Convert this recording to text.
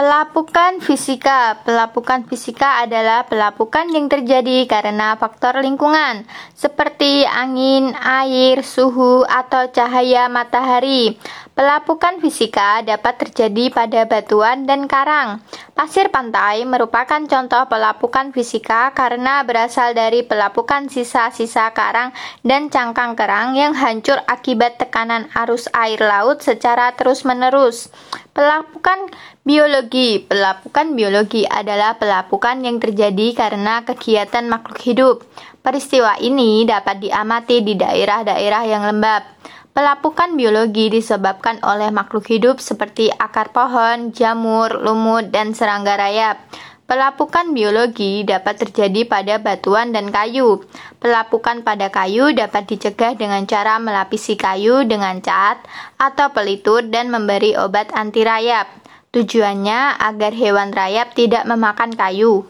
Pelapukan fisika. Pelapukan fisika adalah pelapukan yang terjadi karena faktor lingkungan, seperti angin, air, suhu, atau cahaya matahari. Pelapukan fisika dapat terjadi pada batuan dan karang. Pasir pantai merupakan contoh pelapukan fisika karena berasal dari pelapukan sisa-sisa karang dan cangkang kerang yang hancur akibat tekanan arus air laut secara terus-menerus. Pelapukan biologi. Pelapukan biologi adalah pelapukan yang terjadi karena kegiatan makhluk hidup. Peristiwa ini dapat diamati di daerah-daerah yang lembab. Pelapukan biologi disebabkan oleh makhluk hidup seperti akar pohon, jamur, lumut, dan serangga rayap. Pelapukan biologi dapat terjadi pada batuan dan kayu. Pelapukan pada kayu dapat dicegah dengan cara melapisi kayu dengan cat atau pelitur dan memberi obat anti rayap. Tujuannya agar hewan rayap tidak memakan kayu.